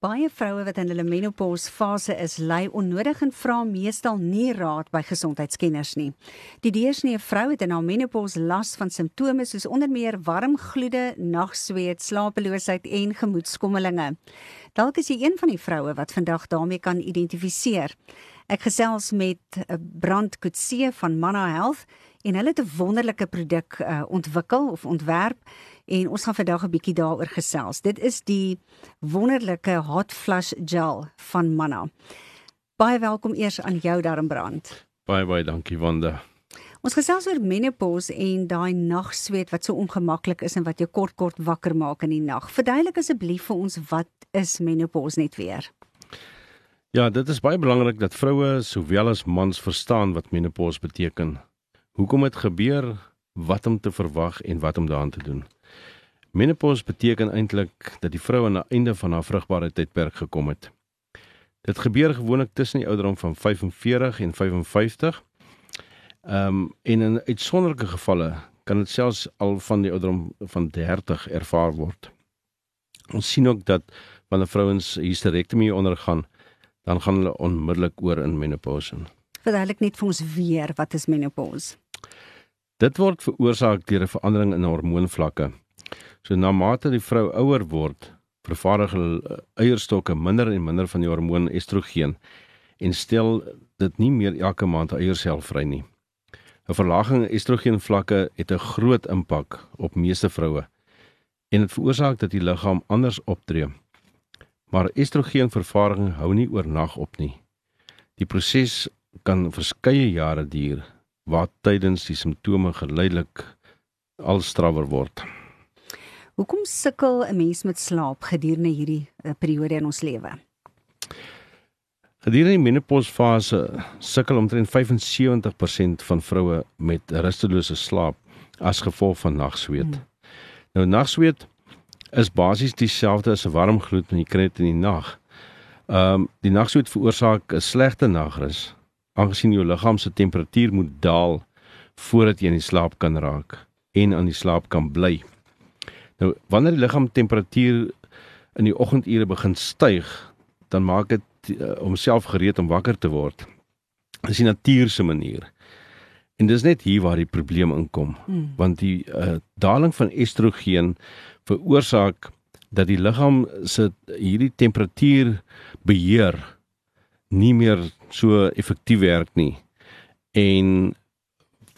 Baie vroue wat in hulle menopausfase is, ly onnodig en vra meestal nie raad by gesondheidskenners nie. Die deursnee vrou het in haar menopaus las van simptome soos onder meer warm gloede, nagsweet, slapeloosheid en gemoedskommelinge. Dalk is jy een van die vroue wat vandag daarmee kan identifiseer. Ek gesels met eh, Brand Kutse van Manna Health en hulle het 'n wonderlike produk uh, ontwikkel of ontwerp en ons gaan vandag 'n bietjie daaroor gesels. Dit is die wonderlike hot flush gel van Manna. Baie welkom eers aan jou Darmbrand. Baie baie dankie Wanda. Ons gesels oor menopause en daai nagsweet wat so ongemaklik is en wat jou kort kort wakker maak in die nag. Verduidelik asseblief vir ons wat is menopause net weer? Ja, dit is baie belangrik dat vroue sowel as mans verstaan wat menopause beteken. Hoekom dit gebeur, wat om te verwag en wat om daaraan te doen. Menopause beteken eintlik dat die vrou aan die einde van haar vrugbare tydperk gekom het. Dit gebeur gewoonlik tussen die ouderdom van 45 en 55. Ehm um, en in uitsonderlike gevalle kan dit selfs al van die ouderdom van 30 ervaar word. Ons sien ook dat wanneer vrouens hysterektomie ondergaan, dan gaan hulle onmiddellik oor in menopause. Verduidelik net vir ons weer wat is menopause? Dit word veroorsaak deur 'n verandering in hormoonvlakke. So na mate die vrou ouer word, vervaardig hulle eierstokke minder en minder van die hormoon estrogen en stel dit nie meer elke maand eiersel vry nie. 'n Verlaging in estrogenvlakke het 'n groot impak op meeste vroue en dit veroorsaak dat die liggaam anders optree. Maar estrogenvervaardiging hou nie oornag op nie. Die proses kan verskeie jare duur wat tydens die simptome geleidelik al strawwer word. Hoekom sukkel 'n mens met slaap gedurende hierdie uh, periode in ons lewe? Gedurende die menopausfase sukkel omtrent 75% van vroue met rustelose slaap as gevolg van nagsweet. Hmm. Nou nagsweet is basies dieselfde as 'n warm gloed wanneer jy kry in die nag. Ehm um, die nagsweet veroorsaak 'n slegte nagrus aangesien jou liggaam se temperatuur moet daal voordat jy in die slaap kan raak en aan die slaap kan bly. Nou wanneer die liggaam temperatuur in die oggendure begin styg, dan maak dit uh, homself gereed om wakker te word. Dis die natuur se manier. En dis net hier waar die probleem inkom, hmm. want die uh, daling van estrogen veroorsaak dat die liggaam se hierdie temperatuur beheer nie meer so effektief werk nie. En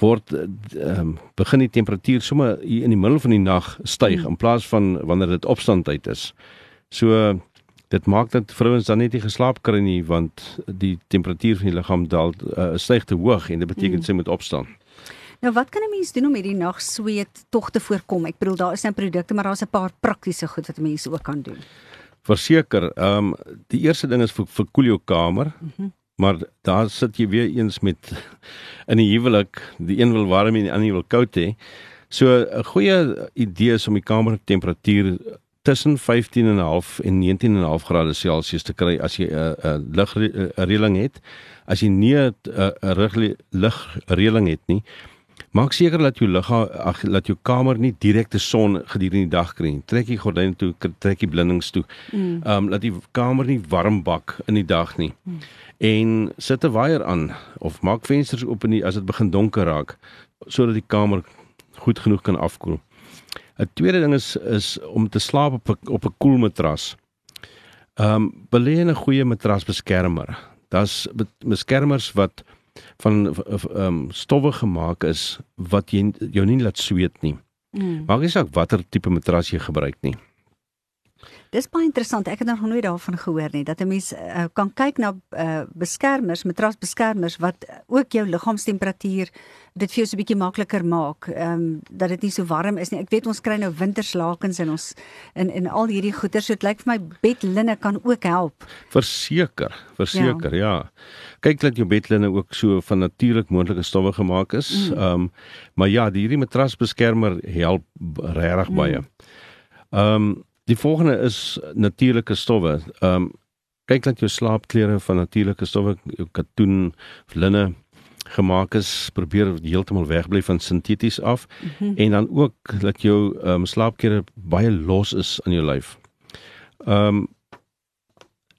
word um, begin die temperatuur sommer hier in die middel van die nag styg hmm. in plaas van wanneer dit opstandtyd is. So dit maak dat vrouens dan net nie geslaap kry nie want die temperatuur van die liggaam daal uh, styg te hoog en dit beteken hmm. sy moet opstaan. Nou wat kan 'n mens doen om hierdie nagsweet tog te voorkom? Ek bedoel daar is nou produkte maar daar's 'n paar praktiese goed wat mense ook kan doen. Verseker, ehm um, die eerste ding is vir vir koel jou kamer. Mm -hmm. Maar daar sit jy weer eens met in 'n huwelik, die een wil warm en die ander wil koud hê. So 'n goeie idee is om die kamertemperatuur tussen 15.5 en 19.5 grade Celsius te kry as jy 'n 'n ligreëling het. As jy nie 'n 'n ligreëling het nie, maak seker dat jou liggaam ag dat jou kamer nie direkte son gedurende die dag kry nie. Trek die gordyne toe, trek die blindings toe. Mm. Ehm um, laat die kamer nie warm bak in die dag nie. Mm en sit 'n waier aan of maak vensters oop in die, as dit begin donker raak sodat die kamer goed genoeg kan afkoel. 'n Tweede ding is is om te slaap op 'n op 'n koel matras. Ehm um, belê 'n goeie matrasbeskermer. Daar's beskermers wat van ehm um, stowwe gemaak is wat jy jou nie laat sweet nie. Mm. Maak nie saak watter tipe matras jy gebruik nie. Dis baie interessant. Ek het nog nooit daarvan gehoor nie dat 'n mens uh, kan kyk na uh, beskermers, matrasbeskermers wat ook jou liggaamstemperatuur dit vir jou so 'n bietjie makliker maak. Ehm um, dat dit nie so warm is nie. Ek weet ons kry nou winterslakens in ons in in al hierdie goeder so dit lyk vir my bedlinne kan ook help. Verseker, verseker, ja. ja. Kyk dat jou bedlinne ook so van natuurlik moontlike stowwe gemaak is. Mm. Ehm mm. um, maar ja, die hierdie matrasbeskermer help regtig baie. Mm. Ehm um, Die volgende is natuurlike stowwe. Ehm um, kyk dat jou slaapklere van natuurlike stowwe, jou katoen, linne gemaak is, probeer heeltemal wegbly van sinteties af mm -hmm. en dan ook dat jou ehm um, slaapklere baie los is aan jou lyf. Ehm um,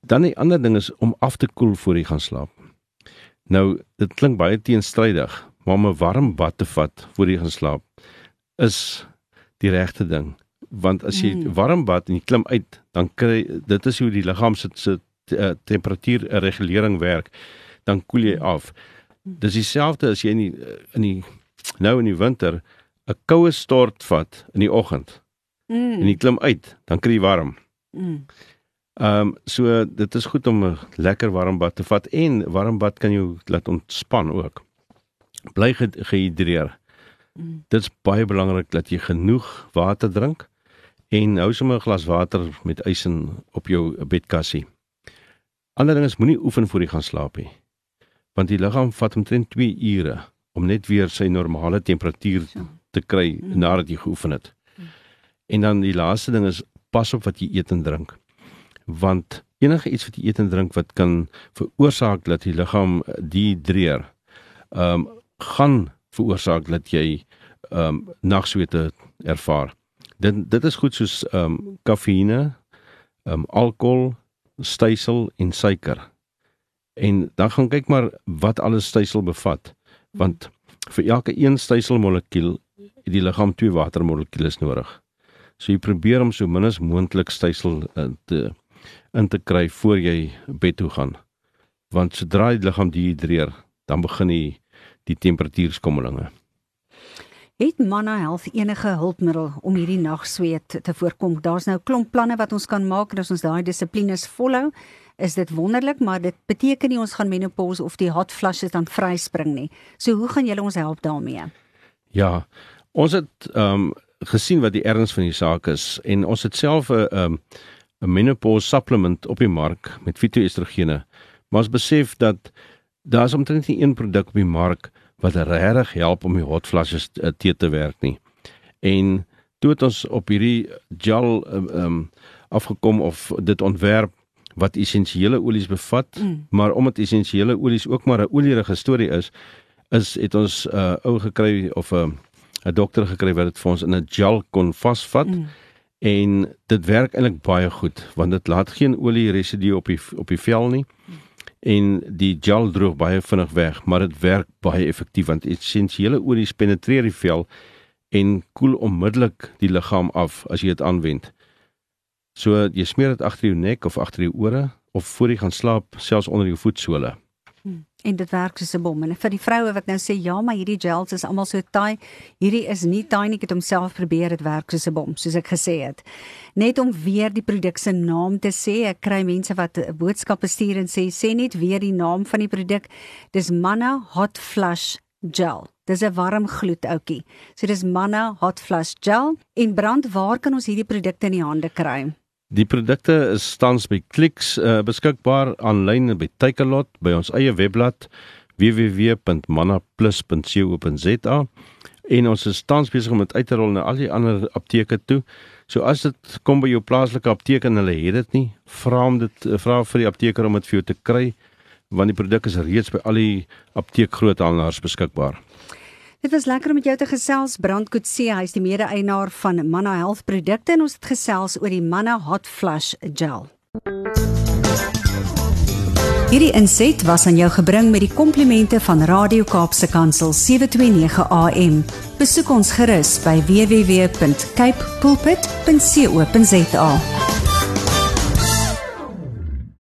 dan die ander ding is om af te koel voor jy gaan slaap. Nou, dit klink baie teenstrydig, maar om 'n warm bad te vat voor jy gaan slaap is die regte ding want as jy mm. warm bad en jy klim uit dan kry dit is hoe die liggaam se se uh, temperatuur regulering werk dan koel jy af dis dieselfde as jy in die, in die nou in die winter 'n koue stort vat in die oggend mm. en jy klim uit dan kry jy warm mm. Ehm um, so dit is goed om 'n lekker warm bad te vat en warm bad kan jou laat ontspan ook. Bly gehidreer. Mm. Dit is baie belangrik dat jy genoeg water drink en hou sommer 'n glas water met ys in op jou bedkassie. Ander ding is moenie oefen voor jy gaan slaap nie. Want die liggaam vat omtrent 2 ure om net weer sy normale temperatuur te kry mm. nadat jy geoefen het. Mm. En dan die laaste ding is pas op wat jy eet en drink. Want enige iets wat jy eet en drink wat kan veroorsaak dat die liggaam dehydreer, ehm um, gaan veroorsaak dat jy ehm um, nagswete ervaar dit dit is goed soos ehm um, kafeïne, ehm um, alkohol, stysel en suiker. En dan gaan kyk maar wat alles stysel bevat. Want vir elke een styselmolekuul het die liggaam twee watermolekuules nodig. So jy probeer om so min as moontlik stysel in te in te kry voor jy bed toe gaan. Want sodra die liggaam dehydreer, dan begin die die temperatuurskommelinge. Het Manna Health enige hulpmiddel om hierdie nagsweet te voorkom? Daar's nou klomp planne wat ons kan maak en as ons daai dissiplines volhou, is dit wonderlik, maar dit beteken nie ons gaan menopause of die hot flushes dan vryspring nie. So hoe gaan julle ons help daarmee? Ja, ons het ehm um, gesien wat die erns van die saak is en ons het self 'n ehm 'n menopause supplement op die mark met fitoestrogene. Maar ons besef dat daar's omtrent nie een produk op die mark wat regtig help om die hot flushes eh, te te werk nie. En toe het ons op hierdie gel ehm um, afgekom of dit ontwerp wat essensiële olies bevat, mm. maar omdat essensiële olies ook maar 'n olierige storie is, is het ons 'n uh, ou gekry of 'n uh, 'n dokter gekry wat dit vir ons in 'n gel kon vasvat. Mm. En dit werk eintlik baie goed want dit laat geen olie residue op die op die vel nie. Mm en die gel droog baie vinnig weg, maar dit werk baie effektief want essensiële olies penetreer die vel en koel onmiddellik die liggaam af as jy dit aanwend. So jy smeer dit agter jou nek of agter jou ore of voor jy gaan slaap, selfs onder jou voetsole. En dit werk soos 'n bom. En vir die vroue wat nou sê ja, maar hierdie gels is almal so taai, hierdie is nie taai nie, ek het homself probeer, dit werk soos 'n bom, soos ek gesê het. Net om weer die produk se naam te sê, ek kry mense wat boodskappe stuur en sê sê net weer die naam van die produk. Dis Manna Hot Flush Gel. Dis 'n warm gloed ouetjie. So dis Manna Hot Flush Gel. En brand, waar kan ons hierdie produkte in die hande kry? Die produkte is tans by Clicks uh, beskikbaar aanlyn by Takealot by ons eie webblad www.mannaplus.co.za en ons is tans besig om dit uit te rol na al die ander apteke toe. So as dit kom by jou plaaslike apteek en hulle het dit nie, vra om dit eh, vra vir die apteker om dit vir jou te kry want die produk is reeds by al die apteekgroothandelaars beskikbaar. Dit was lekker om met jou te gesels. Brand Kutse, hy is die mede-eienaar van Manna Health Produkte en ons het gesels oor die Manna Hot Flush Gel. Hierdie inset was aan jou gebring met die komplimente van Radio Kaapse Kansel 729 AM. Besoek ons gerus by www.cape pulpit.co.za.